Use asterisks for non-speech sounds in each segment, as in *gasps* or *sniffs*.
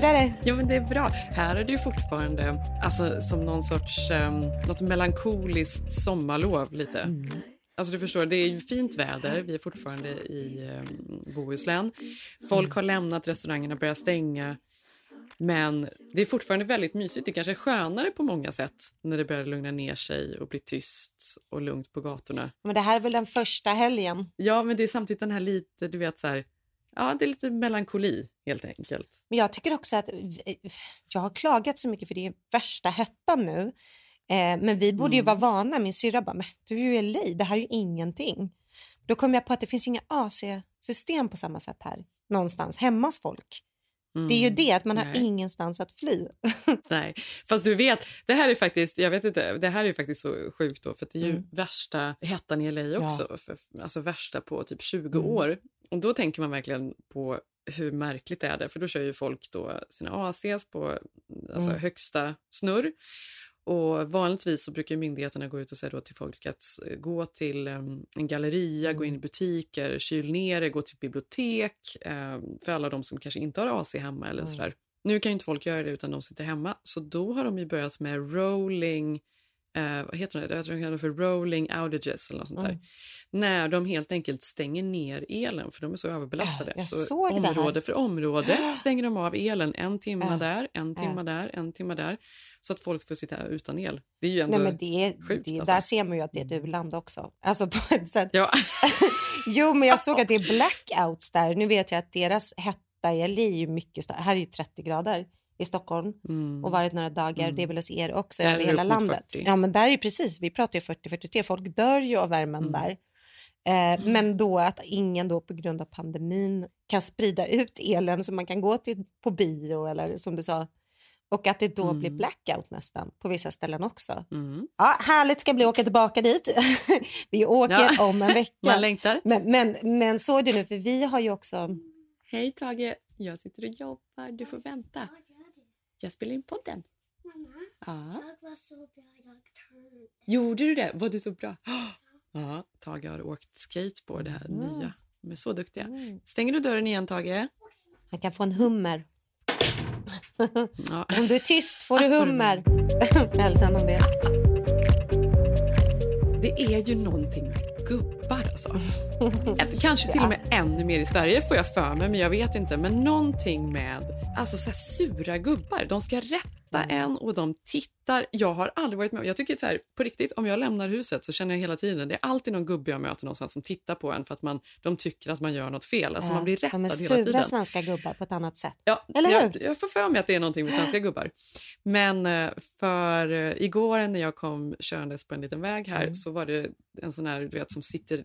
Det? Jo men det är bra. Här är det ju fortfarande alltså, som någon sorts um, något melankoliskt sommarlov lite. Mm. Alltså du förstår, det är ju fint väder. Vi är fortfarande i um, Bohuslän. Folk har lämnat restaurangerna, börjat stänga. Men det är fortfarande väldigt mysigt. Det kanske är skönare på många sätt när det börjar lugna ner sig och bli tyst och lugnt på gatorna. Men det här är väl den första helgen? Ja, men det är samtidigt den här lite, du vet så här, ja det är lite melankoli helt enkelt. Men jag tycker också att jag har klagat så mycket för det är värsta hettan nu. Eh, men vi borde ju vara vana. Min syrra bara, men du är ju i LA, det här är ju ingenting. Då kom jag på att det finns inga AC-system på samma sätt här någonstans hemma hos folk. Det är ju det, att man har Nej. ingenstans att fly. *laughs* Nej, fast du vet, det här är faktiskt, jag vet inte, det här är faktiskt så sjukt då, för det är ju Mm. värsta hettan i LA också, för, alltså värsta på typ 20 Mm. år. Och då tänker man verkligen på hur märkligt är det för då kör ju folk då sina ACs på alltså, Mm. högsta snurr. Och vanligtvis så brukar myndigheterna gå ut och säga till folk att eh, gå till em, en galleria, gå in Mm. i butiker, kyl ner er, gå till bibliotek em, för alla de som kanske inte har AC hemma eller Mm. sådär. Nu kan ju inte folk göra det utan de sitter hemma, så då har de ju börjat med rolling eh, vad heter det? Jag tror de kallar det för rolling outages eller något sånt där. Mm. När de helt enkelt stänger ner elen för de är så överbelastade. Jag så område för område *gasps* stänger de av elen en timme Ja. där, en timme där, en timme där. Så att folk får sitta utan el. Det är ju ändå... Nej, men det, sjukt, det, alltså. Där ser man ju att det är ett u-land också. Alltså på ett sätt. Ja, *laughs* Jo, men jag såg att det är *laughs* blackouts där. Nu vet jag att deras hetta i LA är ju mycket stark. Här är ju 30 grader i Stockholm mm. och varit några dagar. Mm. Det är väl hos er också över hela landet. 40. Ja, men där är precis. Vi pratar ju 40-43. Folk dör ju av värmen Mm. där. Eh, Men då att ingen då på grund av pandemin kan sprida ut elen så man kan gå till på bio eller som du sa. Och att det då Mm. blir blackout nästan på vissa ställen också. Mm. Ja, härligt ska bli att åka tillbaka dit. *laughs* vi åker Ja. om en vecka. *laughs* Man längtar. Men, men, men såg du nu, för vi har ju också... Hej Tage, jag sitter och jobbar. Du får vänta. Jag spelar in podden. Ja. Jag var så bra, jag kan. Gjorde du det? Var du så bra? *gasps* Ja, Tage har åkt skateboard, det här Mm. nya. De är så duktiga. Stänger du dörren igen, Tage? Han kan få en hummer. Ja. Om du är tyst får du hummer. Hälsa honom det. Det är ju någonting med gubbar alltså. Kanske till och med ännu mer i Sverige får jag för mig, men jag vet inte. Men någonting med alltså, så sura gubbar. De ska rätta en och de tittar. Jag har aldrig varit med Jag tycker så här, på riktigt, om jag lämnar huset så känner jag hela tiden, det är alltid någon gubbe jag möter någonstans som tittar på en för att man, de tycker att man gör något fel. Alltså man blir de rättad är hela sura tiden. svenska gubbar på ett annat sätt. Ja, Eller jag, hur? jag får för mig att det är någonting med svenska gubbar. Men eh, för eh, igår när jag kom körandes på en liten väg här Mm. så var det en sån här, du vet, som sitter...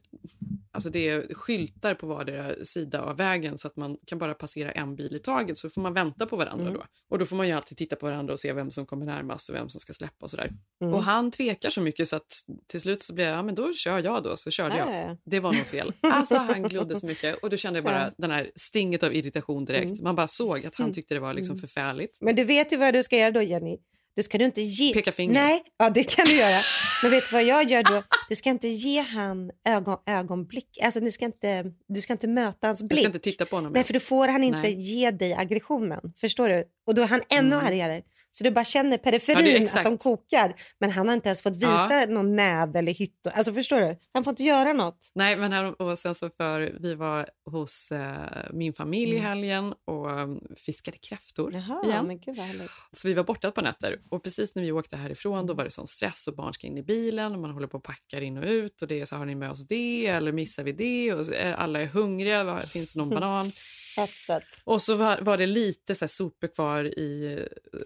Alltså det är skyltar på vardera sida av vägen så att man kan bara passera en bil i taget. Så får man vänta på varandra Mm. då. Och då får man ju alltid titta på varandra och se vem som kommer närmast och vem som ska släppa och sådär. Mm. Och han tvekar så mycket så att till slut så blev jag, ja men då kör jag då. Så körde ja, jag. ja. Det var nog fel. *laughs* Alltså han glodde så mycket och då kände jag bara den här stinget av irritation direkt. Mm. Man bara såg att han Mm. tyckte det var liksom Mm. förfärligt. Men du vet ju vad du ska göra då, Jenny. Du ska du inte ge... Peka finger. Nej, ja, det kan du göra. Men vet du vad jag gör då? Du ska inte ge han ögon, ögonblick. Alltså, du, ska inte, du ska inte möta hans blick. ska inte titta på honom Nej, ens. för då får han inte Nej. ge dig aggressionen. Förstår du? Och då är han ännu Mm. argare. Så du bara känner Ja, periferin är att de kokar. Men han har inte ens fått visa någon näve eller hytt. Alltså förstår du? Han får inte göra något. Nej, men här, och sen så för vi var hos eh, min familj i Mm. helgen och um, fiskade kräftor Jaha, igen. men gud vad härligt. Så vi var borta par nätter och precis när vi åkte härifrån då var det sån stress och barn ska in i bilen och man håller på och packar in och ut och det är så har ni med oss det eller missar vi det och är, alla är hungriga, finns det någon banan? Hetsat. Och så var, var det lite så här sopor kvar i,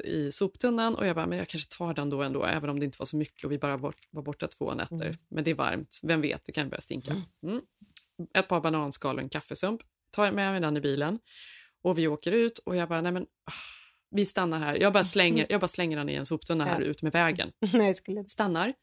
i soptunnan och jag bara, men jag kanske tar den då ändå, även om det inte var så mycket och vi bara bort, var borta två nätter. Mm. Men det är varmt, vem vet, det kan börja stinka. Mm. Ett par bananskal och en kaffesump, tar med mig den i bilen och vi åker ut och jag bara, nej men ah, vi stannar här. Jag bara slänger, jag bara slänger den i en soptunna här Ja. ut med vägen. *laughs* Nej, skulle. Stannar,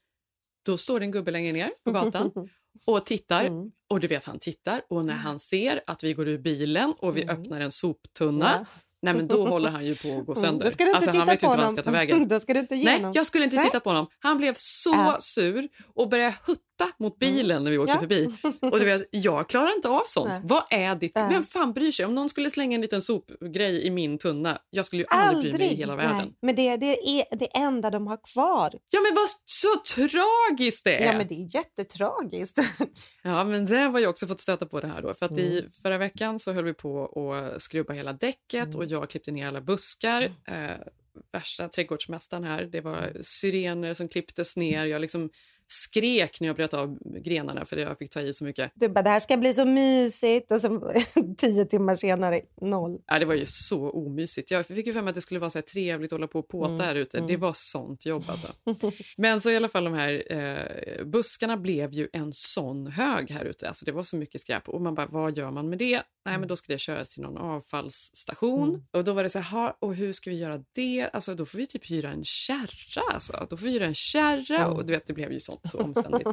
då står det en gubbe längre ner på gatan *laughs* och tittar. Mm. Och du vet, han tittar och när han ser att vi går ur bilen och vi Mm. öppnar en soptunna, Ja. nej men då *laughs* håller han ju på att gå sönder. Mm. Då alltså, han vet ju inte vad han ska ta vägen. *laughs* Då ska du inte ge Nej, jag skulle inte Nej. titta på honom. Han blev så Ja. sur och började hutta mot bilen när vi åkte Ja. förbi. Och du vet, jag klarar inte av sånt. Nej. Vad är ditt... Nej. Vem fan bryr sig? Om någon skulle slänga en liten sopgrej i min tunna, jag skulle ju aldrig, bry mig i hela världen. Nej. Men det, det är det enda de har kvar. Ja men vad så tragiskt det är! Ja, men det är jättetragiskt. *laughs* Ja, men det har jag också fått stöta på det här då. För att Mm. i förra veckan så höll vi på att skrubba hela däcket Mm. och jag klippte ner alla buskar. Eh, värsta trädgårdsmästaren här. Det var syrener som klipptes ner. Jag liksom skrek när jag bröt av grenarna för jag fick ta i så mycket. Du bara, det här ska bli så mysigt och sen *laughs* tio timmar senare, noll. Ja, det var ju så omysigt. Jag fick ju för mig att det skulle vara så trevligt att hålla på och påta Mm, här ute. Det var sånt jobb alltså. *laughs* Men så i alla fall de här eh, buskarna blev ju en sån hög här ute. Alltså det var så mycket skräp och man bara, vad gör man med det? Nej, men då ska det köras till någon avfallsstation. Mm. Och då var det så här, "Ha, och hur ska vi göra det? Alltså då får vi typ hyra en kärra alltså. Då får vi hyra en kärra Mm. och du vet, det blev ju sånt så omständigt.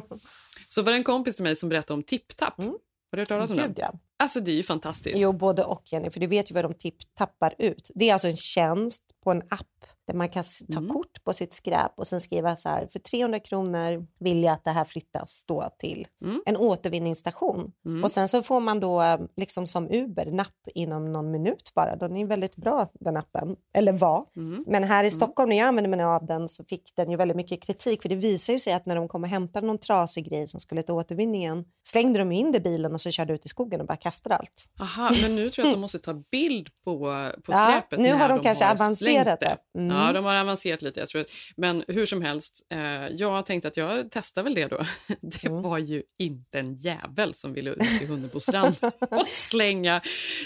så var det en kompis till mig som berättade om TipTap. Mm. Har du hört talas om den? Gud, ja. Alltså det är ju fantastiskt. Jo, både och Jenny, för du vet ju vad de tipp tappar ut. Det är alltså en tjänst på en app där man kan ta Mm. kort på sitt skräp och sen skriva så här, för 300 kronor vill jag att det här flyttas då till Mm. en återvinningsstation. Mm. Och sen så får man då liksom som Uber napp inom någon minut bara. Den är väldigt bra den appen, eller var. Mm. Men här i Stockholm när jag använde mig av den så fick den ju väldigt mycket kritik för det visar ju sig att när de kom och hämtade någon trasig grej som skulle till återvinningen slängde de in det i bilen och så körde ut i skogen och bara kastade allt. Aha, men nu tror jag att de måste ta bild på, på Ja, skräpet nu när har de kanske har avancerat det. det. Mm. Ja, de har avancerat lite. Jag tror. Men hur som helst, eh, jag tänkte att jag testar väl det då. *laughs* Det Mm. var ju inte en jävel som ville ut till Hunnebostrand *laughs* och slänga,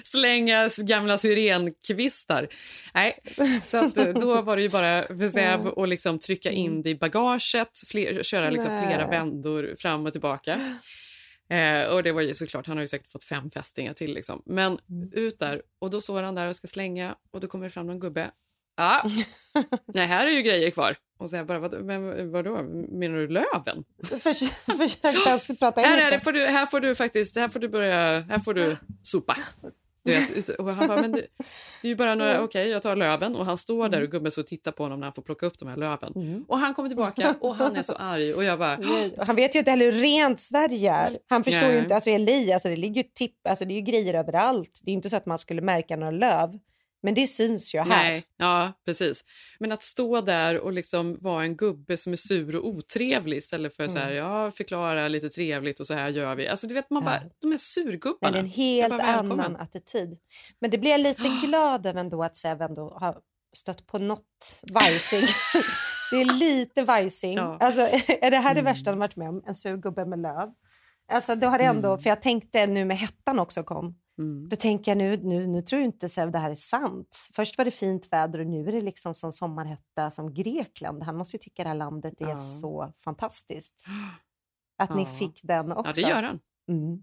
slänga gamla syrenkvistar. Nej, så att, eh, då var det ju bara för Zev att liksom trycka in det i bagaget, fler, köra liksom Mm. Nej. flera vändor fram och tillbaka. Eh, och det var ju såklart, han har ju säkert fått fem fästingar till liksom. Men Mm. ut där och då står han där och ska slänga och då kommer det fram någon gubbe. Ja, *laughs* nej här är ju grejer kvar. Och så jag bara, vad, men vadå, menar du löven? Förs försökte alltså prata Här, engelska. är det, får du, här får du faktiskt, här får du börja, här får du sopa. Du vet, och han bara, men det, det är ju bara några, okej jag tar löven och han står där och gubben så tittar på honom när han får plocka upp de här löven. Och han kommer tillbaka och han är så arg och jag bara, *laughs* Han vet ju inte heller hur rent Sverige är. Han förstår ju Nej. inte, alltså LA, alltså det ligger ju tipp, alltså det är ju grejer överallt. Det är inte så att man skulle märka några löv. Men det syns ju här. Nej, ja precis. Men att stå där och liksom vara en gubbe som är sur och otrevlig istället för så här, Mm. ja förklara lite trevligt och så här gör vi. Alltså du vet man bara, de är surgubbarna. det är en helt bara, annan attityd. Men det blir jag lite *gasps* glad över ändå att Sev ändå har stött på något vajsing. *laughs* det är lite vajsing. Ja. Alltså, *laughs* är det här det Mm. värsta han varit med om? En sur gubbe med löv? Alltså, då har det ändå, Mm. För jag tänkte nu med hettan också kom. Mm. Då tänker jag nu, nu, nu tror jag inte Sev det här är sant. Först var det fint väder och nu är det liksom som sommarhetta som Grekland. Han måste ju tycka det här landet är Ja. så fantastiskt. *gasps* Att ni Ja. fick den också. Ja, det gör han. Mm.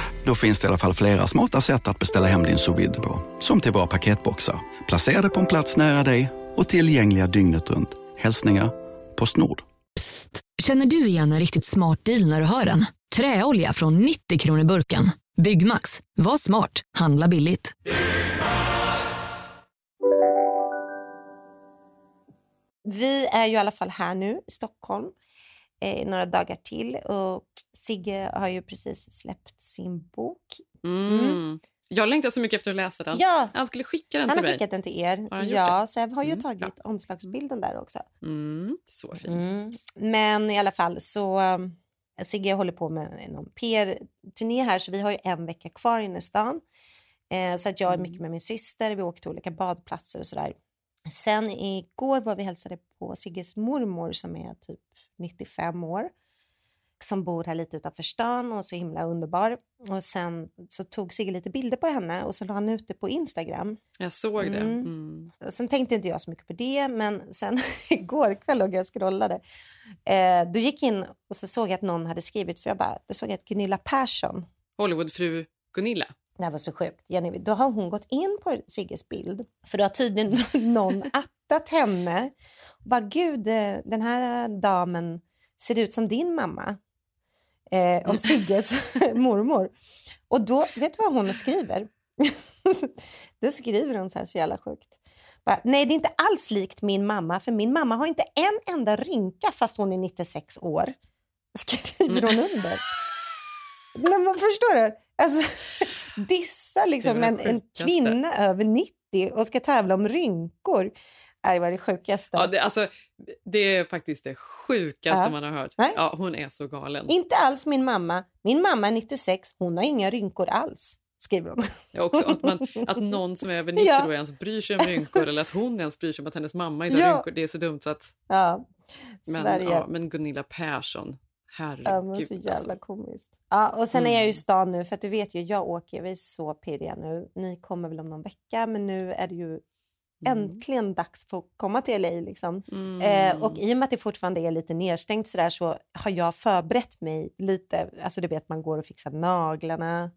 Då finns det i alla fall flera smarta sätt att beställa hem din sous på. Som till våra paketboxar, placerade på en plats nära dig och tillgängliga dygnet runt. Hälsningar Postnord. Psst! Känner du igen en riktigt smart deal när du hör den? Träolja från 90 kronor burken. Byggmax. Var smart. Handla billigt. Vi är ju i alla fall här nu i Stockholm eh, några dagar till och Sigge har ju precis släppt sin bok. Mm. Jag längtar så mycket efter att läsa den. Ja. Han skulle skicka den Han till har mig. skickat den till er. Har han Ja, jag har ju Mm, tagit omslagsbilden där också. Mm, så fint. Mm. Men i alla fall så um, Sigge håller på med någon PR-turné här så vi har ju en vecka kvar inne i stan. Eh, så att jag är Mm. mycket med min syster, vi åker till olika badplatser och sådär. Sen igår var vi hälsade på Sigges mormor som är typ 95 år som bor här lite utanför stan och så himla underbar. Och sen så tog Sigge lite bilder på henne och så la han ut det på Instagram. Jag såg det. Mm. Mm. Sen tänkte inte jag så mycket på det, men sen *laughs* igår kväll låg jag och scrollade. Eh, då gick in och så såg jag att någon hade skrivit, för jag bara, då såg jag att Gunilla Persson, Hollywoodfru Gunilla. Det här var så sjukt, Jenny, då har hon gått in på Sigges bild, för då har tydligen *laughs* någon attat henne. Och bara, gud, eh, den här damen ser ut som din mamma. Eh, om Sigges *laughs* mormor. Och då, vet du vad hon skriver? *laughs* då skriver hon så här så jävla sjukt. Bara, Nej, det är inte alls likt min mamma, för min mamma har inte en enda rynka fast hon är 96 år. Skriver hon under. Nej, men förstår du? Alltså, dissa liksom en, en kvinna över 90 och ska tävla om rynkor. Det var det sjukaste. Ja, det, alltså, det är faktiskt det sjukaste Ja. man har hört. Nej. Ja, hon är så galen. Inte alls min mamma. Min mamma är 96, hon har inga rynkor alls. Skriver hon. Ja, också att, man, *laughs* att någon som är över 90 Ja. ens bryr sig om rynkor eller att hon ens bryr sig om att hennes mamma inte har Ja. rynkor. Det är så dumt så att... Ja, Men, Sverige. ja, men Gunilla Persson, herregud. Ja, men så jävla alltså. komiskt. Ja, och sen är jag ju i Mm. stan nu, för att du vet ju, jag åker, vi är så pirriga nu. Ni kommer väl om någon vecka, men nu är det ju äntligen dags för att komma till LA. Liksom. Mm. Eh, och i och med att det fortfarande är lite nedstängt så, där, så har jag förberett mig lite. Alltså du vet, man går och fixar naglarna,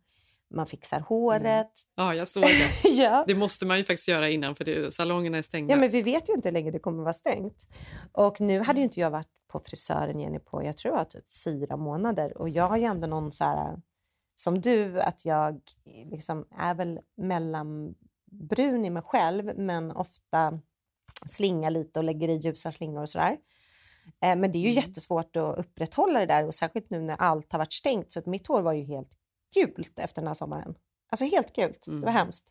man fixar håret. Ja, jag såg det. *laughs* ja. Det måste man ju faktiskt göra innan för det, salongerna är stängda. Ja, men vi vet ju inte hur länge det kommer vara stängt. Och nu hade ju inte jag varit på frisören Jenny på, jag tror var typ fyra månader. Och jag har ju ändå någon så här, som du, att jag liksom är väl mellanbrun i mig själv, men ofta slingar lite och lägger i ljusa slingor och sådär. Eh, Men det är ju jättesvårt att upprätthålla det där och särskilt nu när allt har varit stängt. Så att mitt hår var ju helt gult efter den här sommaren. Alltså helt gult. Det var hemskt.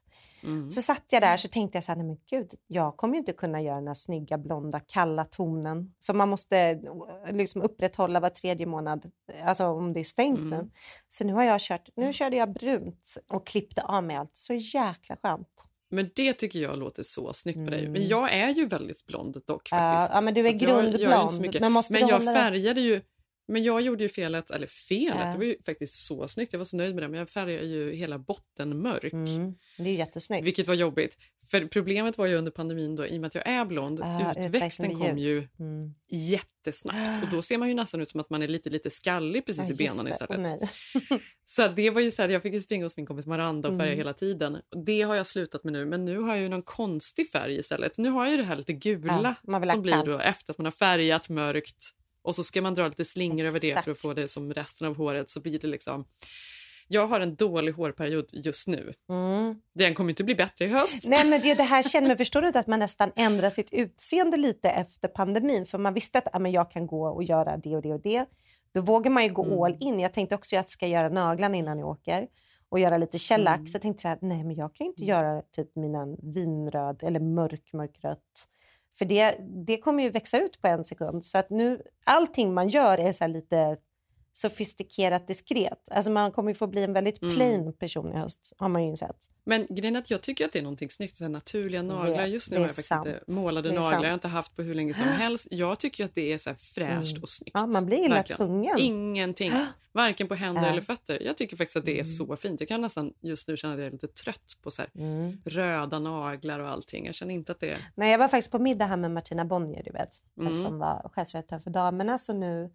Mm. Så satt jag där så tänkte jag så här, nej men gud, jag kommer ju inte kunna göra den här snygga blonda kalla tonen som man måste eh, liksom upprätthålla var tredje månad, alltså om det är stängt Mm. nu. Så nu har jag kört, nu körde jag brunt och klippte av mig allt. Så jäkla skönt. Men det tycker jag låter så snyggt på dig. Mm. Men jag är ju väldigt blond dock faktiskt. ja, men du är grundblond, men jag färgade ju Men jag gjorde ju felet, eller felet, Ja. det var ju faktiskt så snyggt. Jag var så nöjd med det. Men jag färgade ju hela botten mörk. Mm. Det är jättesnyggt. Vilket var jobbigt. För problemet var ju under pandemin då, i och med att jag är blond, Ah, utväxten kom ljus. ju Mm. jättesnabbt. Och då ser man ju nästan ut som att man är lite, lite skallig precis Ja, i benen istället. Nej. *laughs* Så det var ju så här, jag fick ju springa hos min kompis Maranda och färga Mm. hela tiden. Och det har jag slutat med nu, men nu har jag ju någon konstig färg istället. Nu har jag ju det här lite gula Ja, som blir då efter att man har färgat mörkt och så ska man dra lite slingor över det för att Exakt. få det som resten av håret så blir det liksom jag har en dålig hårperiod just nu. Mm. Den kommer inte bli bättre i höst. Nej, men det, det här känner man, förstår du att man nästan ändrar sitt utseende lite efter pandemin? För man visste att ja, men jag kan gå och göra det och det och det. Då vågar man ju gå Mm. all in. Jag tänkte också att jag ska göra naglarna innan jag åker och göra lite shellack. Mm. Så jag tänkte så här, nej men jag kan inte göra typ mina vinröd eller mörk, mörkrött. För det, det kommer ju växa ut på en sekund. Så att nu, allting man gör är så här lite sofistikerat diskret. Alltså man kommer ju få bli en väldigt Mm. plain person i höst, har man ju insett. Men grejen är att jag tycker att det är någonting snyggt. Så naturliga naglar. vet, Just nu har jag faktiskt sant. inte målade naglar. Jag har sant. inte haft på hur länge som *gasps* helst. Jag tycker att det är så fräscht Mm. och snyggt. Ja, man blir illa Verkligen. tvungen. Ingenting. *gasps* Varken på händer Ja. eller fötter. Jag tycker faktiskt att det är Mm. så fint. Jag kan nästan just nu känna att jag är lite trött på så Mm. röda naglar och allting. Jag känner inte att det är... Nej, jag var faktiskt på middag här med Martina Bonnier, du vet, Mm. som var chefsredaktör för damerna, så nu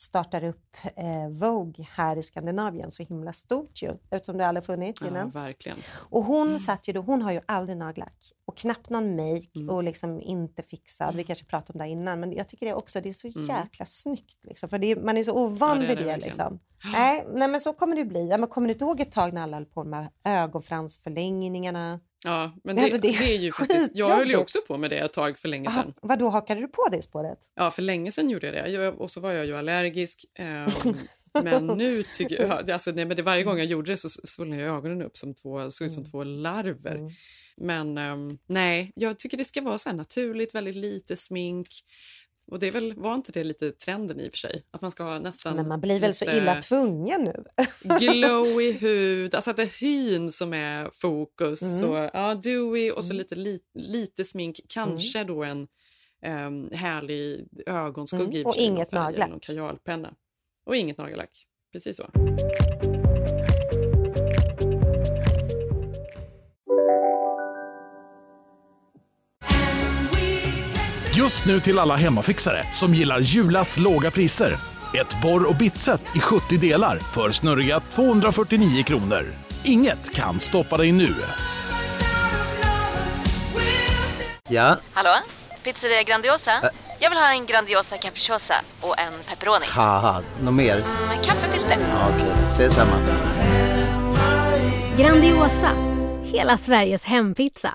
startar upp eh, Vogue här i Skandinavien så himla stort ju, eftersom det aldrig funnits Ja, innan. verkligen. Och hon satt ju då, hon har ju aldrig nagellack och knappt någon make Mm. och liksom inte fixad. Vi kanske pratade om det innan, men jag tycker det också, det är så Mm. jäkla snyggt liksom, för är, man är så ovan Ja, det vid det det, liksom. Nej, nej, men så kommer det bli. Ja, men kommer du inte ihåg ett tag när alla höll på med ögonfransförlängningarna? Ja, men det, Alltså, det, det är ju faktiskt... Jag höll ju också på med det ett tag för länge sedan. vad då hakade du på det spåret? Ja, för länge sedan gjorde jag det. Jag, och så var jag ju allergisk. ehm, *laughs* men nu tycker jag... Alltså, nej, men det, varje gång jag gjorde det så svullnade jag ögonen upp som två, såg ut som två larver. Mm. Men ehm, nej, jag tycker det ska vara så här naturligt, väldigt lite smink. Och det är väl, var inte det lite trenden i och för sig? Att man ska ha nästan Men man blir väl så illa tvungen nu? glowy *laughs* hud, alltså att det är hyn som är fokus. Mm. Så, ja, dewy och så Mm. lite, lite, lite smink, kanske då en um, härlig ögonskugga Mm, och någon inget nagellack. kajalpenna. Och inget nagellack. Precis så. Just nu till alla hemmafixare som gillar Julas låga priser. Ett borr och bitset i 70 delar för snurriga 249 kronor. Inget kan stoppa dig nu. Ja, Hallå? Pizzeria Grandiosa? Jag vill ha en Grandiosa capriciosa och en pepperoni. något mer? Med kaffefilter. Ja, Okej, ses samma. Grandiosa, hela Sveriges hempizza.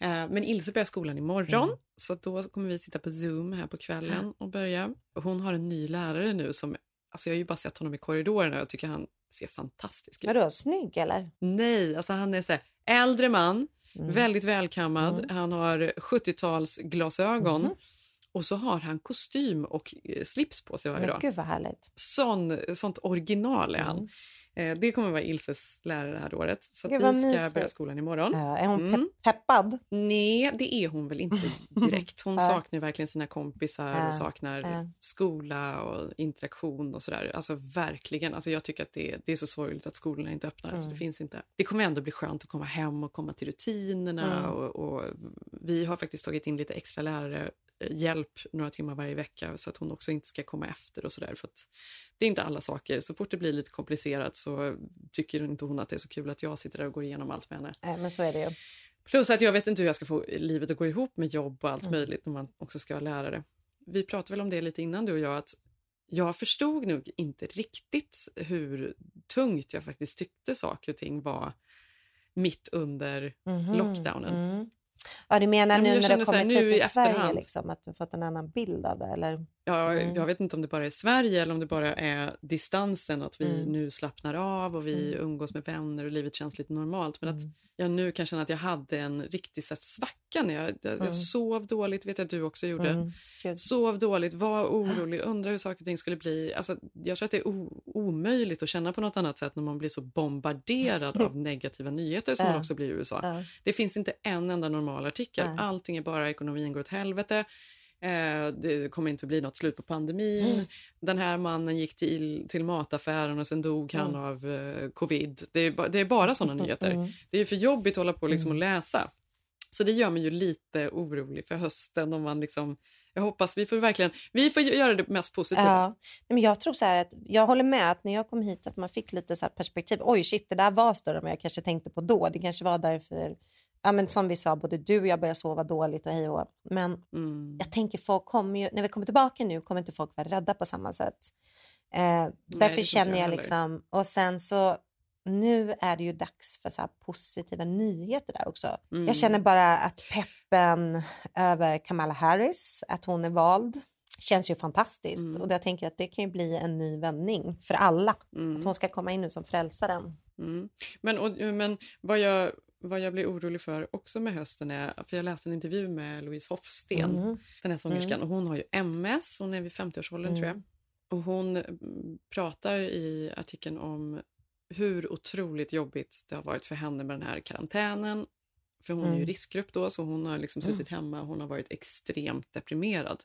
Men Ilse börjar skolan imorgon, Mm. så då kommer vi sitta på Zoom här på kvällen och börja. Hon har en ny lärare nu som, alltså jag har ju bara sett honom i korridorerna och jag tycker han ser fantastisk ut. Vadå, snygg eller? Nej, alltså han är så här, äldre man, Mm. väldigt välkammad. Han har 70-talsglasögon Mhm. och så har han kostym och eh, slips på sig varje Men dag. gud vad härligt. Sån, sånt original är han. Mm. Eh, det kommer vara Ilses lärare det här året. Så vi ska mysigt. börja skolan imorgon. Ja, är hon Mm. pepp- peppad? Nej, det är hon väl inte *laughs* direkt. Hon Ja. saknar verkligen sina kompisar Ja, och saknar skola och interaktion och sådär. Alltså verkligen. Alltså, jag tycker att det, det är så sorgligt att skolorna inte öppnar. Så Mm. det, finns inte. det kommer ändå bli skönt att komma hem och komma till rutinerna. Mm. Och, och vi har faktiskt tagit in lite extra lärare hjälp några timmar varje vecka så att hon också inte ska komma efter och sådär. För att det är inte alla saker. Så fort det blir lite komplicerat så tycker inte hon att det är så kul att jag sitter där och går igenom allt med henne. Nej, men så är det ju. Plus att jag vet inte hur jag ska få livet att gå ihop med jobb och allt Mm. möjligt när man också ska vara lärare. Vi pratade väl om det lite innan du och jag att jag förstod nog inte riktigt hur tungt jag faktiskt tyckte saker och ting var mitt under Mhm, lockdownen. mm. Ja, du menar nu när du har kommit hit till Sverige, liksom, att du fått en annan bild av det? Eller? Ja, Mm. Jag vet inte om det bara är Sverige eller om det bara är distansen, att vi Mm. nu slappnar av och vi Mm. umgås med vänner och livet känns lite normalt. Men Mm. att jag nu kan känna att jag hade en riktig så här, svacka när jag, jag, Mm. jag sov dåligt, vet jag att du också gjorde. Mm. Sov dåligt, var orolig, undrar hur saker och ting skulle bli. Alltså, jag tror att det är omöjligt att känna på något annat sätt när man blir så bombarderad av *laughs* negativa nyheter som man också blir i USA. Det finns inte en enda normal artikel. Allting är bara ekonomin går åt helvete. Eh, det kommer inte att bli något slut på pandemin. Mm. Den här mannen gick till, till mataffären och sen dog han Mm. av eh, covid. Det är, det är bara såna nyheter. Mm. Det är för jobbigt att hålla på liksom och läsa. Så det gör mig ju lite orolig för hösten. Om man liksom, jag hoppas vi får verkligen vi får göra det mest positiva. Ja, men jag tror så att jag håller med att när jag kom hit att man fick lite så perspektiv. Oj, shit, det där var större än vad jag kanske tänkte på då. Det kanske var därför, ja, men som vi sa, både du och jag började sova dåligt och hej och. Men Mm. jag tänker folk kommer ju, när vi kommer tillbaka nu kommer inte folk vara rädda på samma sätt. Eh, därför tror inte känner jag jag liksom, och sen så nu är det ju dags för så positiva nyheter där också. Mm. Jag känner bara att peppen över Kamala Harris, att hon är vald, känns ju fantastiskt. Mm. Och jag tänker att det kan ju bli en ny vändning för alla. Mm. Att hon ska komma in nu som frälsaren. Mm. Men, och, men vad, jag, vad jag blir orolig för också med hösten är, för jag läste en intervju med Louise Hofsten, Mm. den här sångerskan, Mm. och hon har ju MS, hon är vid 50-årsåldern tror jag. Mm. Och hon mm, pratar i artikeln om hur otroligt jobbigt det har varit för henne med den här karantänen. För hon är ju Mm. riskgrupp då, så hon har liksom suttit hemma. Hon har varit extremt deprimerad.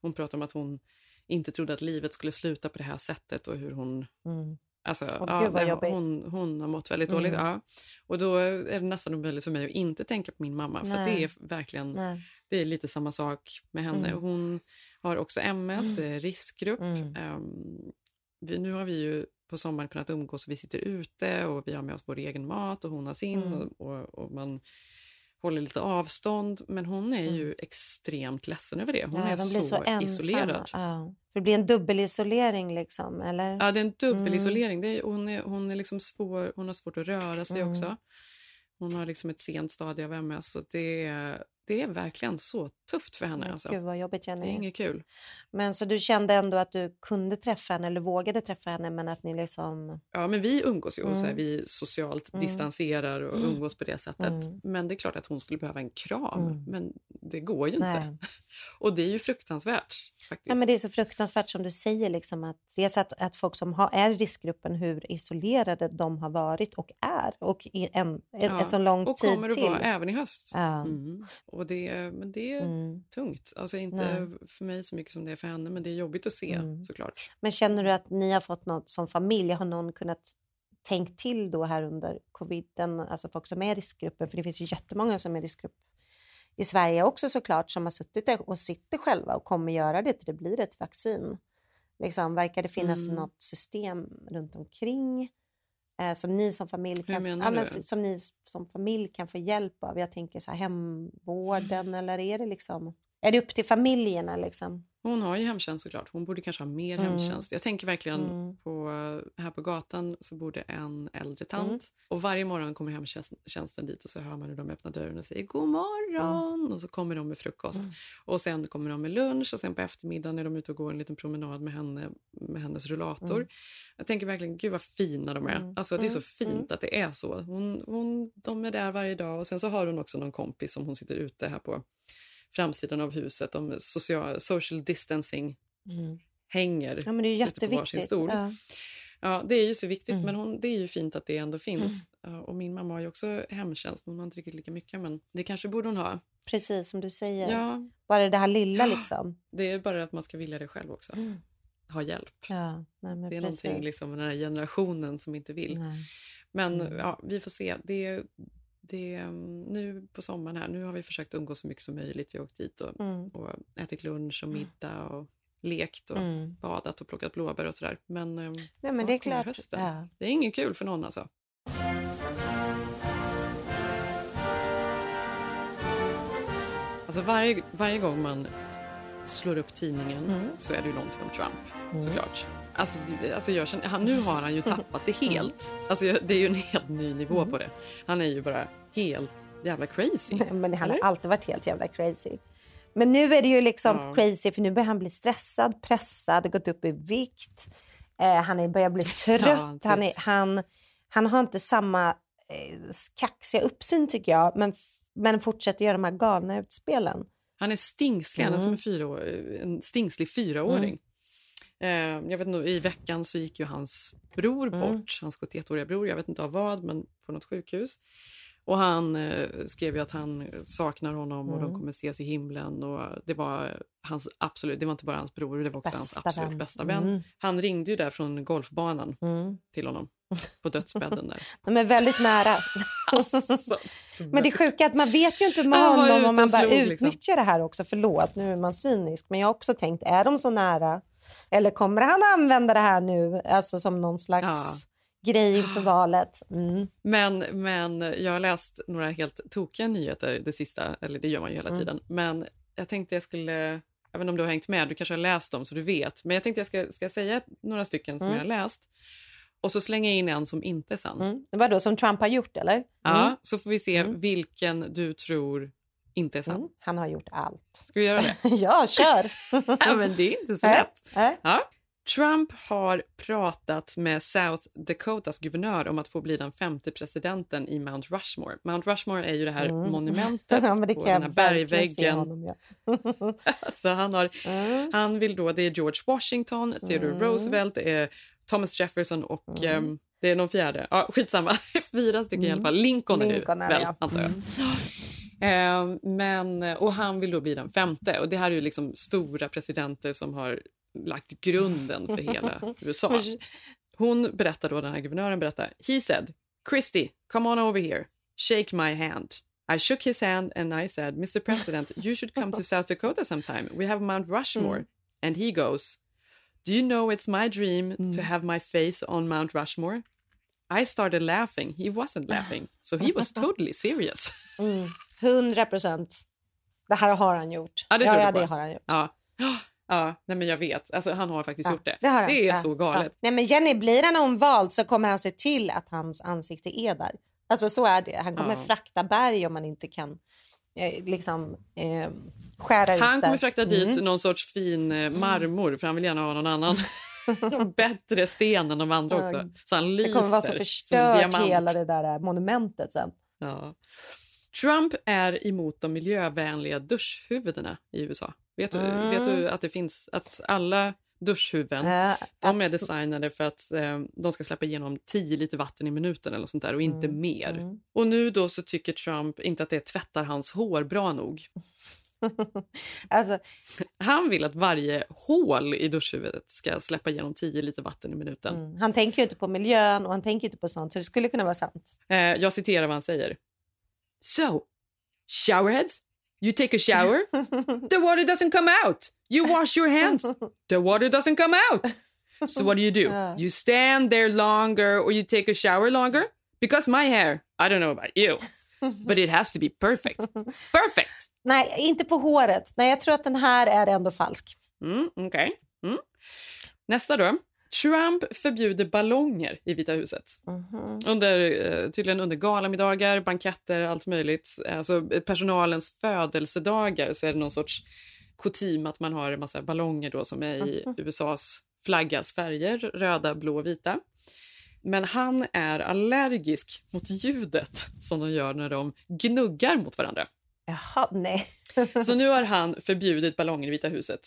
Hon pratar om att hon inte trodde att livet skulle sluta på det här sättet och hur hon Mm. Alltså, ja, det- hon, hon har mått väldigt Mm. dåligt. Ja. Och då är det nästan omöjligt för mig att inte tänka på min mamma. För det är verkligen Nej. det är lite samma sak med henne. Mm. Hon har också MS, Mm. eh, riskgrupp. Ehm, vi, nu har vi ju på sommaren kunnat umgås och vi sitter ute och vi har med oss vår egen mat och hon har sin Mm. och, och, och man håller lite avstånd. Men hon är ju extremt ledsen över det. Hon Mm. Ja, är de blir så, så, isolerad. Ja. För det blir en dubbelisolering liksom, eller? Ja, det är en dubbelisolering. Mm. Är, hon, är, hon, är liksom svår, hon har svårt att röra sig Mm. också. Hon har liksom ett sent stadie av MS. Och det, är- det är verkligen så tufft för henne. Mm, Alltså. Gud vad jobbigt Det är Jenny. inget kul. Men så du kände ändå att du kunde träffa henne eller vågade träffa henne men att ni liksom... Ja, men vi umgås ju och så här, Mm. vi socialt Mm. distanserar och Mm. umgås på det sättet. Mm. Men det är klart att hon skulle behöva en kram. Mm. Men det går ju Nej. inte. *laughs* Och det är ju fruktansvärt. faktiskt. Ja, men det är så fruktansvärt som du säger, liksom, att dels att, att folk som har, är i riskgruppen, hur isolerade de har varit och är och i en, ett, Ja, ett så lång och tid kommer att till. vara även i höst. Ja. Och det, men det är Mm. tungt. Alltså inte Nej. för mig så mycket som det är för henne, men det är jobbigt att se Mm. såklart. Men känner du att ni har fått något som familj? Har någon kunnat tänkt till då här under coviden, alltså folk som är i riskgruppen, för det finns ju jättemånga som är i riskgrupp i Sverige också såklart, som har suttit och sitter själva och kommer göra det till det blir ett vaccin. Liksom, verkar det finnas Mm. något system runt omkring eh, som ni som familj kan, ja, men, som ni som familj kan få hjälp av? Jag tänker så här, hemvården eller är det liksom, är det upp till familjerna liksom? Hon har ju hemtjänst såklart. Hon borde kanske ha mer Mm. hemtjänst. Jag tänker verkligen Mm. på här på gatan så bor det en äldre tant Mm. och varje morgon kommer hemtjänsten dit och så hör man hur de öppnar dörren och säger god morgon och så kommer de med frukost Mm. och sen kommer de med lunch och sen på eftermiddagen är de ute och går en liten promenad med henne med hennes rullator. Mm. Jag tänker verkligen gud vad fina de är. Mm. Alltså det är så Mm. fint Mm. att det är så. Hon, hon, de är där varje dag och sen så har hon också någon kompis som hon sitter ute här på framsidan av huset om social, social distancing Mm. hänger Ja, men det är ju ute på varsin jätteviktigt. stol. Ja. Ja, det är ju så viktigt, Mm. men hon, det är ju fint att det ändå finns. Ja, och min mamma har ju också hemtjänst, men hon har inte riktigt lika mycket. Men det kanske borde hon ha. Precis som du säger. Ja, Bara det här lilla liksom. det är bara att man ska vilja det själv också. Mm. Ha hjälp. Ja, nej, Det är precis. någonting liksom med den här generationen som inte vill. Nej. Men Mm. ja, vi får se. Det, det, mm, nu på sommaren här, nu har vi försökt umgås så mycket som möjligt. Vi har åkt dit och, Mm. och ätit lunch och middag och lekt och Mm. badat och plockat blåbär och sådär. Men, eh, Nej, men det är klart. Hösten. Ja. Det är inget kul för någon alltså. Alltså varje, varje gång man slår upp tidningen Mm. så är det ju någonting om Trump, Mm. såklart. Alltså, alltså jag känner, han, nu har han ju tappat det helt. Alltså det är ju en helt ny nivå Mm. på det. Han är ju bara helt jävla crazy. Men han har alltid varit helt jävla crazy. Men nu är det ju liksom Ja. crazy för nu börjar han bli stressad, pressad, gått upp i vikt. Eh, han är börjar bli *laughs* trött. Ja, typ. han, är, han, han har inte samma eh, kaxiga uppsyn tycker jag, men, men fortsätter göra de här galna utspelen. Han är stingslig, han är Mm. som en, fyra, en stingslig fyraåring. Eh, jag vet inte, I veckan så gick ju hans bror Mm. bort, hans 71-åriga bror, jag vet inte av vad, men på något sjukhus. Och han eh, skrev ju att han saknar honom och de Mm. kommer ses i himlen. Och det var hans absolut, det var inte bara hans bror, det var också hans Bästa absolut vän. bästa vän. Mm. Han ringde ju där från golfbanan Mm. till honom *laughs* på dödsbädden där. De är väldigt nära. *laughs* Alltså, Men det sjuka är att man vet ju inte med honom om man bara slog, liksom. utnyttjar det här också. Förlåt, nu är man cynisk. Men jag har också tänkt, är de så nära? Eller kommer han använda det här nu alltså som någon slags grej inför valet? Mm. Men, men jag har läst några helt tokiga nyheter det sista, eller det gör man ju hela Mm. tiden. Men jag tänkte jag skulle, inte om du har hängt med, du kanske har läst dem så du vet. Men jag tänkte jag ska, ska säga några stycken som Mm. jag har läst och så slänga in en som inte är sann. Mm. Vadå, som Trump har gjort eller? Ja, Mm. så får vi se Mm. vilken du tror inte är sann. Mm. Han har gjort allt. Ska vi göra det? *laughs* ja, kör! *laughs* ja, men det är inte så lätt. äh. Ja. Trump har pratat med South Dakotas guvernör om att få bli den femte presidenten i Mount Rushmore. Mount Rushmore är ju det här Mm. *laughs* monumentet ja, det på den här bergväggen. honom, ja. Så han, har, Mm. han vill då, det är George Washington, Theodore Mm. Roosevelt, det är Thomas Jefferson och Mm. ehm, det är någon fjärde. Ja, skitsamma, fyra stycken i alla Mm. fall. Lincoln är Lincoln det är det, väl, antar jag. Mm. Ehm, men, och han vill då bli den femte. Och det här är ju liksom stora presidenter som har lagt grunden för hela *laughs* USA. Hon berättar då, den här guvernören berättar. He said, Christy, come on over here. Shake my hand. I shook his hand and I said, Mr President, you should come to *laughs* South Dakota sometime. We have Mount Rushmore. Mm. And he goes, Do you know it's my dream to have my face on Mount Rushmore? I started laughing. He wasn't laughing. So he was *laughs* totally serious. Mm. 100 procent. Det här har han gjort. Ja, det, ja, ja, det har han gjort. Ja. Ja, nej men jag vet. Alltså, han har faktiskt gjort det. Det, han. är ja, så galet. Ja. Nej, men Jenny, blir han omvald så kommer han se till att hans ansikte är där. Alltså så är det. Han kommer Ja. frakta berg om man inte kan eh, liksom eh, skära ut Han kommer frakta dit Mm. någon sorts fin eh, marmor för han vill gärna ha någon annan. *laughs* Bättre sten än de andra också. Ja. Så han Det lyser kommer vara så förstört hela det där eh, monumentet sen. Ja. Trump är emot de miljövänliga duschhuvudena i USA. Vet du, Mm. vet du att det finns att alla duschhuvuden Ja, de är designade för att eh, de ska släppa igenom 10 liter vatten i minuten eller sånt där och inte Mm, mer. Och nu då så tycker Trump inte att det tvättar hans hår bra nog. *laughs* Alltså, *laughs* Han vill att varje hål i duschhuvudet ska släppa igenom 10 liter vatten i minuten. mm. Han tänker inte på miljön och han tänker inte på sånt så det skulle kunna vara sant. Eh, jag citerar vad han säger. So, showerheads, you take a shower, *laughs* the water doesn't come out. You wash your hands, the water doesn't come out. So what do you do? *laughs* You stand there longer or you take a shower longer? Because my hair, I don't know about you, *laughs* but it has to be perfect. Perfect! Nej, inte på håret. Nej, jag tror att den här är ändå falsk. Mm, okej. Mm. Nästa då. Trump förbjuder ballonger i Vita huset. Mhm. Under, eh, tydligen under galamiddagar, banketter, allt möjligt. Alltså eh, personalens födelsedagar så är det någon sorts kutym att man har en massa ballonger då som är i Mhm. USAs flaggas färger, röda, blå och vita. Men han är allergisk mot ljudet som de gör när de gnuggar mot varandra. Jaha, nej. Så nu *laughs* har han förbjudit ballonger i Vita huset.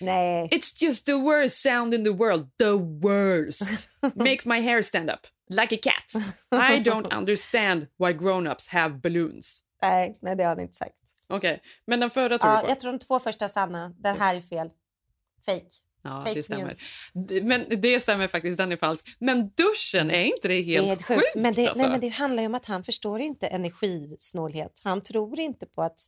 Nej. It's just the worst sound in the world. The worst. *laughs* Makes my hair stand up like a cat. I don't understand why grown-ups have balloons. nej, nej, det har han inte sagt. Okej, men den förra tror Ja, du på? jag tror de två första är sanna. Den här är fel. Fake. Ja, Fake det stämmer. news. Men det stämmer faktiskt, den är falsk. Men duschen, är inte det helt, det helt sjukt. sjukt? Men det, alltså? nej, men det handlar ju om att han förstår inte energisnålhet. Han tror inte på att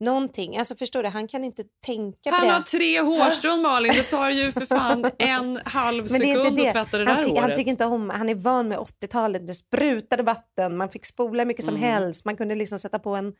någonting, alltså förstår du, han kan inte tänka på Han det. har tre hårstrån Malin, det tar ju för fan *laughs* en halv det sekund inte att det. tvätta det han, där han håret. tycker inte om, han är van med 80-talet, det sprutade vatten, man fick spola mycket som Mm. helst, man kunde liksom sätta på en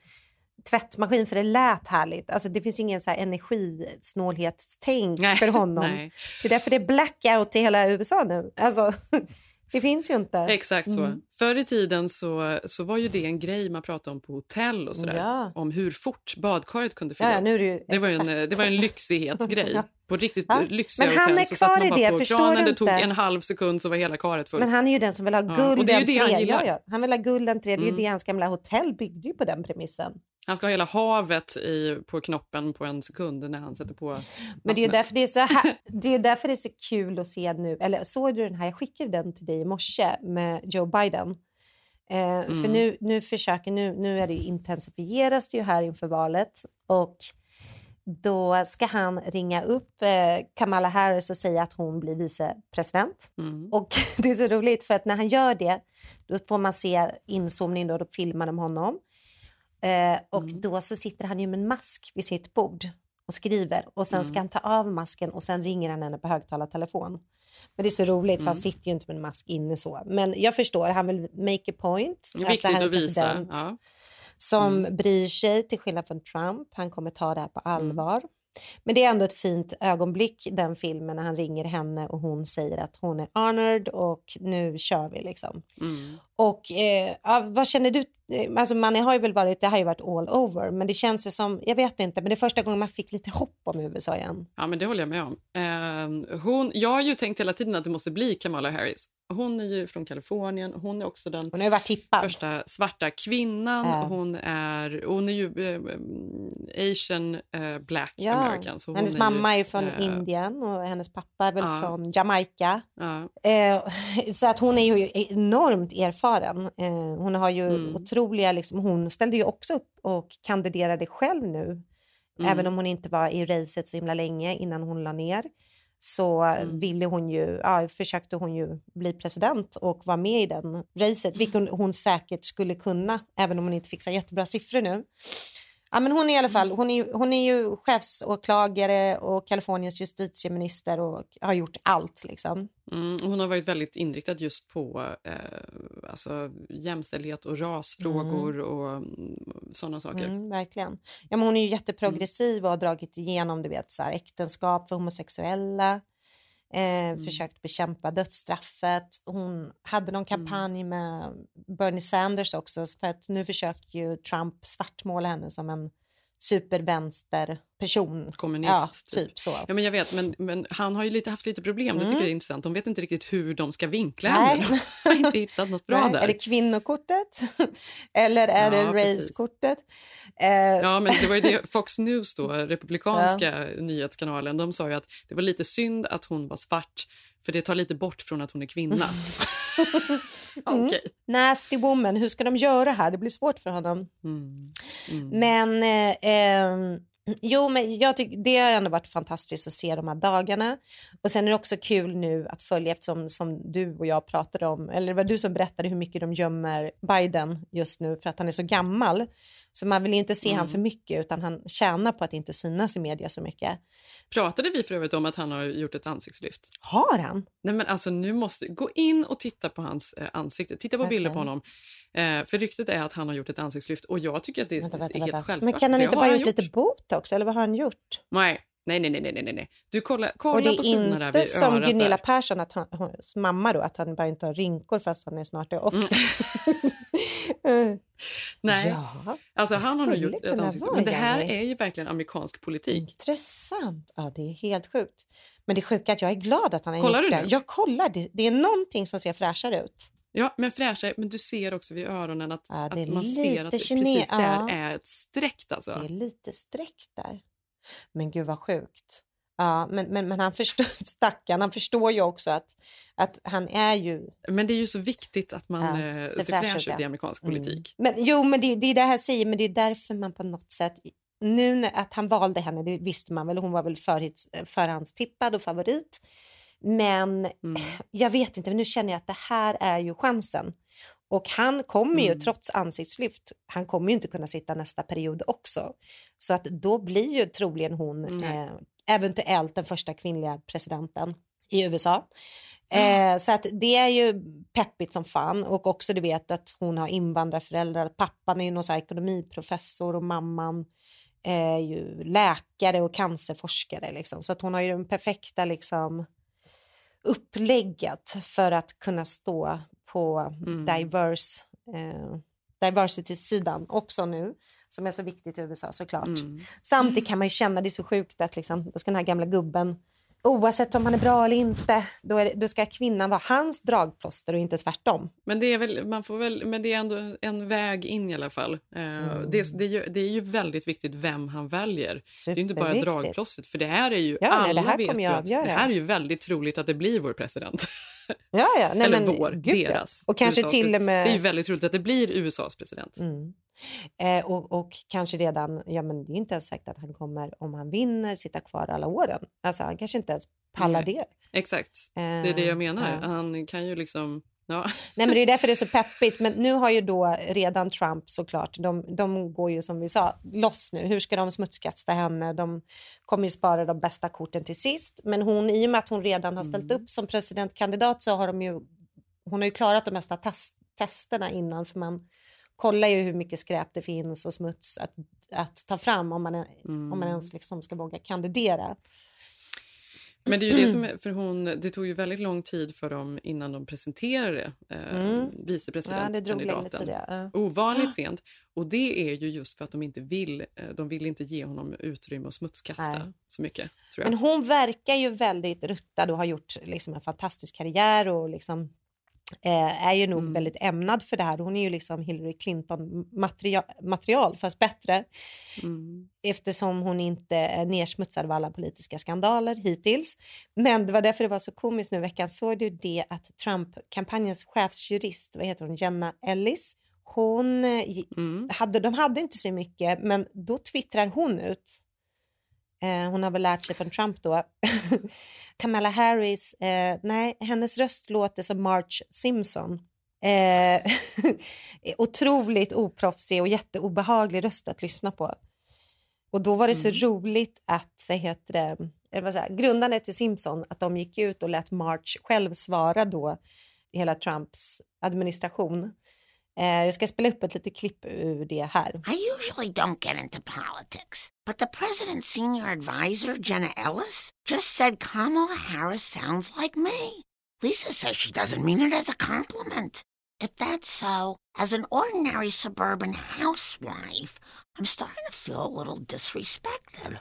tvättmaskin för det lät härligt. Alltså det finns ingen så här energisnålhetstänk Nej, för honom. nej. Det är därför det är blackout i hela USA nu. Alltså, *laughs* det finns ju inte. Exakt så. Mm. Förr i tiden så, så var ju det en grej man pratade om på hotell och sådär. Ja. Om hur fort badkaret kunde fylla Ja, ja, nu är det ju det var ju en, det var en lyxighetsgrej. *laughs* Ja. På riktigt Ja. lyxiga Men han hotell är kvar i det, på förstår kranen, du det tog en halv sekund så var hela karet fullt. Men han är ju den som vill ha Ja, guld ju han entré. gillar. Ja, ja. Han vill ha guld entré. Det är ju Mm. det hans gamla hotell byggde ju på den premissen. Han ska ha hela havet i, på knoppen på en sekund när han sätter på Men det är därför det är så, här, *laughs* det är därför det är så kul att se nu. Eller såg du den här? Jag skickade den till dig i morse med Joe Biden. Eh, För Mm. nu, nu försöker, nu, nu är det intensifieras det ju här inför valet och då ska han ringa upp eh, Kamala Harris och säga att hon blir vicepresident. Mm. Och *laughs* det är så roligt för att när han gör det då får man se inzoomning då, då filmar de honom. Eh, och Mm. då så sitter han ju med en mask vid sitt bord och skriver och sen ska Mm. han ta av masken och sen ringer han henne på högtalartelefon. Men det är så roligt för han Mm. sitter ju inte med en mask inne så. Men jag förstår, han vill make a point. Det är att viktigt det här är att visa. Ja. som Mm. bryr sig till skillnad från Trump. Han kommer ta det här på allvar. Men det är ändå ett fint ögonblick den filmen när han ringer henne och hon säger att hon är honored och nu kör vi liksom. Mm. Och eh, vad känner du? Eh, Alltså man har ju väl varit, det har ju varit all over, men det känns ju som, jag vet inte, men det är första gången man fick lite hopp om USA igen. Ja, men det håller jag med om. Eh, hon, jag har ju tänkt hela tiden att det måste bli Kamala Harris. Hon är ju från Kalifornien. Hon är också den Hon ju tippad. första svarta kvinnan. Ja. Hon, är, hon är ju eh, asian eh, black Ja, american. Så hennes är ju, mamma är från eh, Indien och hennes pappa är väl ja. från Jamaica. Ja. *laughs* Så att hon är ju enormt erfaren. Eh, hon har ju Mm. otroliga, liksom, hon ställde ju också upp och kandiderade själv nu. Mm. Även om hon inte var i racet så himla länge innan hon la ner. så ville hon ju, ja, försökte hon ju bli president och vara med i den racet, vilket hon, hon säkert skulle kunna, även om hon inte fixar jättebra siffror nu. Ja, men hon är i alla fall hon är, hon är ju chefsåklagare och Kaliforniens justitieminister och har gjort allt. Liksom. Mm, hon har varit väldigt inriktad just på eh, alltså, jämställdhet och rasfrågor och mm, sådana saker. Mm, verkligen. Ja, men hon är ju jätteprogressiv och har dragit igenom du vet, så här, äktenskap för homosexuella. Eh, Försökt bekämpa dödsstraffet. Hon hade någon kampanj med Bernie Sanders också för att nu försöker ju Trump svartmåla henne som en supervänsterperson. Kommunist. Ja, typ så. Ja, men jag vet, men, men han har ju lite, haft lite problem. Det Mm. tycker jag är intressant. De vet inte riktigt hur de ska vinkla Nej. henne. De har inte *laughs* hittat något bra Nej, där. Är det kvinnokortet *laughs* eller är det Ja, precis. racekortet? Eh, Ja, men det var ju det *laughs* Fox News, då, republikanska nyhetskanalen, de sa ju att det var lite synd att hon var svart för det tar lite bort från att hon är kvinna. Mm. *laughs* Okej. Nasty woman, hur ska de göra här? Det blir svårt för honom. Mm. Men, eh, ehm, jo, men jag tycker det har ändå varit fantastiskt att se de här dagarna. Och sen är det också kul nu att följa eftersom som du och jag pratade om, eller det var du som berättade hur mycket de gömmer Biden just nu för att han är så gammal. Så man vill inte se Mm. han för mycket utan han tjänar på att inte synas i media så mycket. Pratade vi för övrigt om att han har gjort ett ansiktslyft? Har han? Nej, men alltså nu måste gå in och titta på hans eh, ansikte. Titta på bilder på honom. Eh, för ryktet är att han har gjort ett ansiktslyft och jag tycker att det Vänta, är vänta, helt vänta. självklart. Men kan han Det inte bara gjort lite botox eller vad har han gjort? Nej. Nej, nej, nej, nej, nej. Du kolla, Och kolla det på är inte som Gunilla där. Persson, att han, hans mamma då, att han bara inte har rynkor fast han är snart 80. Mm. *laughs* *laughs* *laughs* Nej, Ja, alltså han har nog gjort ett vara Men det här Jerry. är ju verkligen amerikansk politik. Intressant. Ja, det är helt sjukt. Men det är sjukt att jag är glad att han har Kollar gjort det. Jag kollar. Det, det är någonting som ser fräschare ut. Ja, men fräschare. Men du ser också vid öronen att, är att man ser att kine- precis där ja. är ett streck. Alltså. Det är lite streck där. Men gud vad sjukt. Ja, men, men, men han förstår, *laughs* stackarn, han förstår ju också att, att han är ju... Men det är ju så viktigt att man Ja, eh, ser fräsch ut, i amerikansk Mm. politik. Men, jo, men det, det är det här säger, men det är därför man på något sätt... Nu när, att han valde henne, det visste man väl. Hon var väl förhits, förhandstippad och favorit. Men Mm. *sniffs* jag vet inte, men nu känner jag att det här är ju chansen. Och han kommer ju, Mm. trots ansiktslyft, han kommer ju inte kunna sitta nästa period också. Så att då blir ju troligen hon Nej. eh, eventuellt den första kvinnliga presidenten i USA. Eh, så att det är ju peppigt som fan och också du vet att hon har invandrarföräldrar. Pappan är ju någon så ekonomiprofessor och mamman är ju läkare och cancerforskare. Liksom. Så att hon har ju den perfekta liksom, upplägget för att kunna stå på Mm. diverse, eh, diversity-sidan också nu, som är så viktigt i USA såklart. Mm. Samtidigt kan man ju känna det är så sjukt att liksom, då ska den här gamla gubben, oavsett om han är bra eller inte, då, det, då ska kvinnan vara hans dragplåster och inte tvärtom. Men det är väl, man får väl, men det är ändå en väg in i alla fall. Mm. det, det, är ju, det är ju väldigt viktigt vem han väljer. Det är inte bara dragplåstret, för det här är ju, Ja, nej, alla här vet ju att det här är ju väldigt troligt att det blir vår president. *laughs* Ja, ja. Nej, Eller men, vår, gud, ja. deras. Och kanske USAs till med... Det är ju väldigt troligt att det blir USAs president. Mm. Eh, och, och kanske redan, ja men det är inte ens säkert att han kommer, om han vinner, sitta kvar alla åren. Alltså han kanske inte ens pallar Nej. det. Exakt, det är det jag menar. ja. Han kan ju liksom... Ja. *laughs* Nej men det är därför det är så peppigt. Men nu har ju då redan Trump såklart, de, de går ju som vi sa loss nu. Hur ska de smutskasta henne? De kommer ju spara de bästa korten till sist. Men hon, i och med att hon redan har ställt upp som presidentkandidat så har de ju, hon har ju klarat de mesta test, testerna innan för man kollar ju hur mycket skräp det finns och smuts att, att ta fram om man, är, om man ens liksom ska våga kandidera. Men det är ju det som *clears throat* för hon, det tog ju väldigt lång tid för dem innan de presenterade eh, Mm. Ja, vicepresidentkandidaten. tid. Ja. Ovanligt sent. Och det är ju just för att de inte vill, eh, de vill inte ge honom utrymme att smutskasta Nej. så mycket. Tror jag. Men hon verkar ju väldigt ruttad och har gjort liksom en fantastisk karriär och liksom, eh, är ju nog Mm. väldigt ämnad för det här. Hon är ju liksom Hillary Clinton-material, material, fast bättre Mm. eftersom hon inte är nersmutsad av alla politiska skandaler hittills. Men det var därför det var så komiskt nu i veckan. Såg du det att Trump-kampanjens chefsjurist, vad heter hon, Jenna Ellis, hon eh, Mm. hade, de hade inte så mycket, men då twittrar hon ut Eh, hon har väl lärt sig från Trump då. *laughs* Kamala Harris, eh, nej, hennes röst låter som Marge Simpson. Eh, *laughs* otroligt oproffsig och jätteobehaglig röst att lyssna på. Och då var det så Mm. roligt att, vad heter det, eller vad säger, grundarna till Simpson, att de gick ut och lät March själv svara då hela Trumps administration. Eh, jag ska spela upp ett litet klipp ur det här. I usually don't get into politics, but the president's senior advisor, Jenna Ellis, just said Kamala Harris sounds like me. Lisa says she doesn't mean it as a compliment. If that's so, as an ordinary suburban housewife, I'm starting to feel a little disrespected.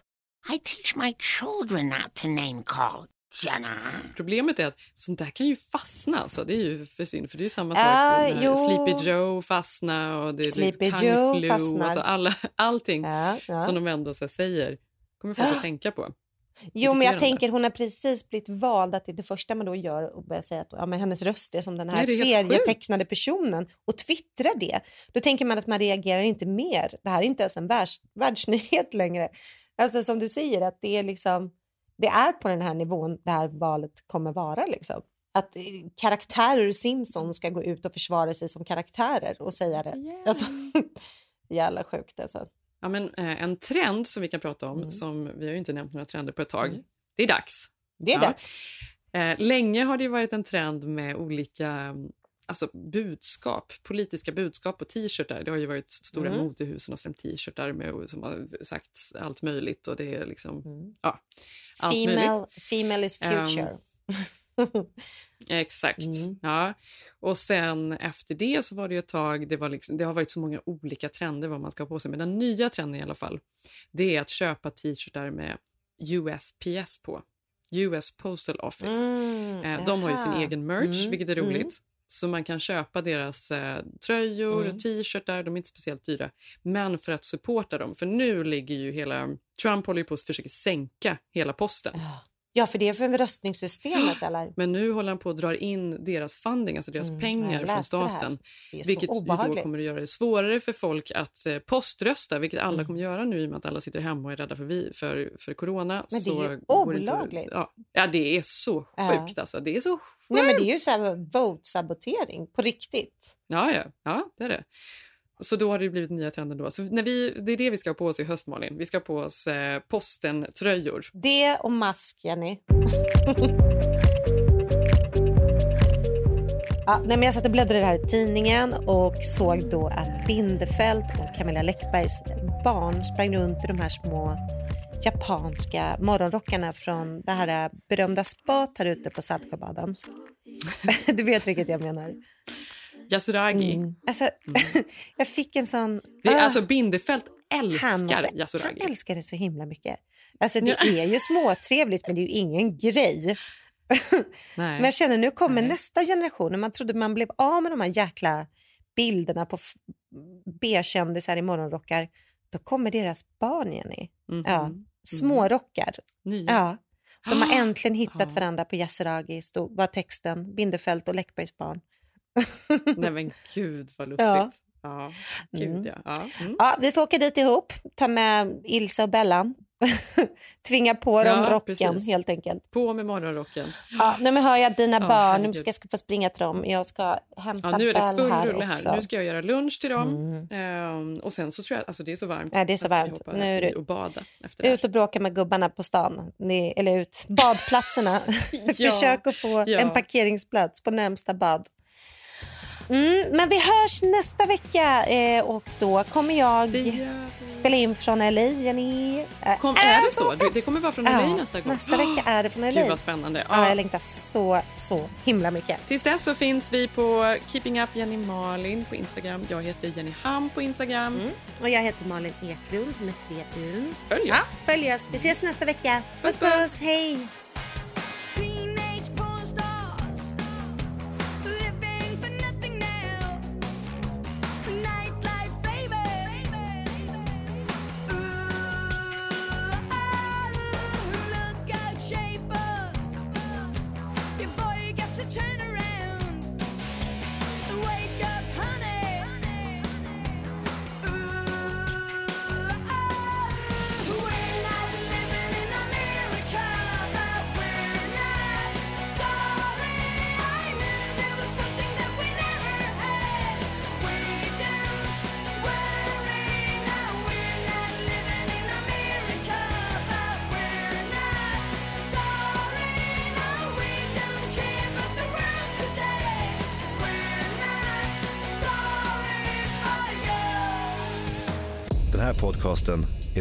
I teach my children not to name call. Jenna. Problemet är att sånt där kan ju fastna. Alltså. Det är ju för synd, för det är samma sak. jo. Sleepy Joe fastna och det är Sleepy liksom Joe fastnar. Alltså alla, *laughs* allting ja. som de ändå så säger kommer folk att *gasps* tänka på. Jo, men jag tänker hon har precis blivit vald att det är det första man då gör och börjar säga att ja, men hennes röst är som den här Nej, serietecknade personen och twittrar det. Då tänker man att man reagerar inte mer. Det här är inte ens en världs, världsnyhet längre. Alltså som du säger att det är liksom det är på den här nivån det här valet kommer vara liksom. Att eh, karaktärer ur Simpson ska gå ut och försvara sig som karaktärer och säga det. Alltså, *laughs* jävla sjukt alltså. Ja, men, eh, en trend som vi kan prata om, Mm. som vi har ju inte nämnt några trender på ett tag, det är dags. Det är Ja. dags. Eh, länge har det ju varit en trend med olika mm, alltså, budskap, politiska budskap på t-shirtar. Det har ju varit stora Mm. modehusen och släppt t-shirtar med, som har sagt allt möjligt och det är liksom, ja, allt Mm. Female, möjligt. female is Ehm, future. *laughs* Exakt. Mm. Ja. Och sen efter det så var det ju ett tag, det, var liksom, det har varit så många olika trender vad man ska ha på sig, men den nya trenden i alla fall, det är att köpa t-shirtar med USPS på. US Postal Office. Mm, eh, de har ju sin egen merch, Mm, vilket är mm. roligt. Så man kan köpa deras eh, tröjor Mm. och t-shirtar, de är inte speciellt dyra. Men för att supporta dem, för nu ligger ju hela... Trump håller ju på att försöka sänka hela posten. Ja, för det är för röstningssystemet *gasps* eller? Men nu håller han på att dra in deras funding, alltså deras Mm, pengar från det staten. Det Vilket ju då kommer att göra det svårare för folk att eh, poströsta, vilket alla Mm. kommer göra nu i och med att alla sitter hemma och är rädda för, vi, för, för corona. Men det är ju det inte att- olagligt. Ja, ja, det är så Ja. sjukt alltså. Det är så sjukt. Nej, men det är ju så här vote-sabotering på riktigt. Ja, ja, ja, det är det. Så då har det blivit nya trender då. Så när vi, det är det vi ska ha på oss i höst, Malin. Vi ska ha på oss eh, posten-tröjor. Det och mask, Jenny. *laughs* Ja, nej, men jag satt och bläddrade här i tidningen och såg då att Bindefeld och Camilla Läckbergs barn sprang runt i de här små japanska morgonrockarna från det här berömda spat här ute på Saltsjöbaden. *laughs* du vet vilket jag menar. Yasuragi. Mm. Alltså, *laughs* jag fick en sån... Det är, Ah. alltså Bindefeld älskar han, måste, Yasuragi. han älskar det så himla mycket. Alltså det är ju småtrevligt men det är ju ingen grej. *laughs* Nej. Men jag känner nu kommer Nej. nästa generation. När man trodde man blev av med de här jäkla bilderna på B-kändisar i morgonrockar. Då kommer deras barn, Jenny. Mhm. Ja. Smårockar. Nya. Ja. De har *gasps* äntligen hittat varandra på Yasuragi, stod, var texten. Bindefeld och Läckbergs barn. *laughs* Nej men gud vad lustigt. Ja. Ja, gud Mm. ja. ja. Mm. Ja, vi får åka dit ihop, ta med Ilse och Bellan. *laughs* Tvinga på dem Ja, rocken precis. helt enkelt. På med morgonrocken. Ja, nu hör jag dina Ja, barn, nu ska jag ska få springa till dem. Jag ska hämta Ja, nu är det full här rulle här. också. Nu ska jag göra lunch till dem. Mm. Ehm, och sen så tror jag, alltså det är så varmt. Ja, det är så varmt. Nu är det- och bada efter. Ut och bråka med gubbarna på stan. Ni, eller ut. Badplatserna. *laughs* Försök att få en parkeringsplats på närmsta bad. Mm, men vi hörs nästa vecka eh, och då kommer jag spela in från LA, Jenny. Eh, Kom, är det så? Det, kommer vara från LA Ja, nästa gång? nästa vecka är det från LA. *gasps* Gud vad spännande. Ja, Ja. jag längtar så, så himla mycket. Tills dess så finns vi på Keeping Up Jenny Malin på Instagram. Jag heter Jenny Ham på Instagram. Mm. Och jag heter Malin Eklund med tre U. Följ Ja, oss. följ oss. Vi ses nästa vecka. Puss. puss. puss. Hej!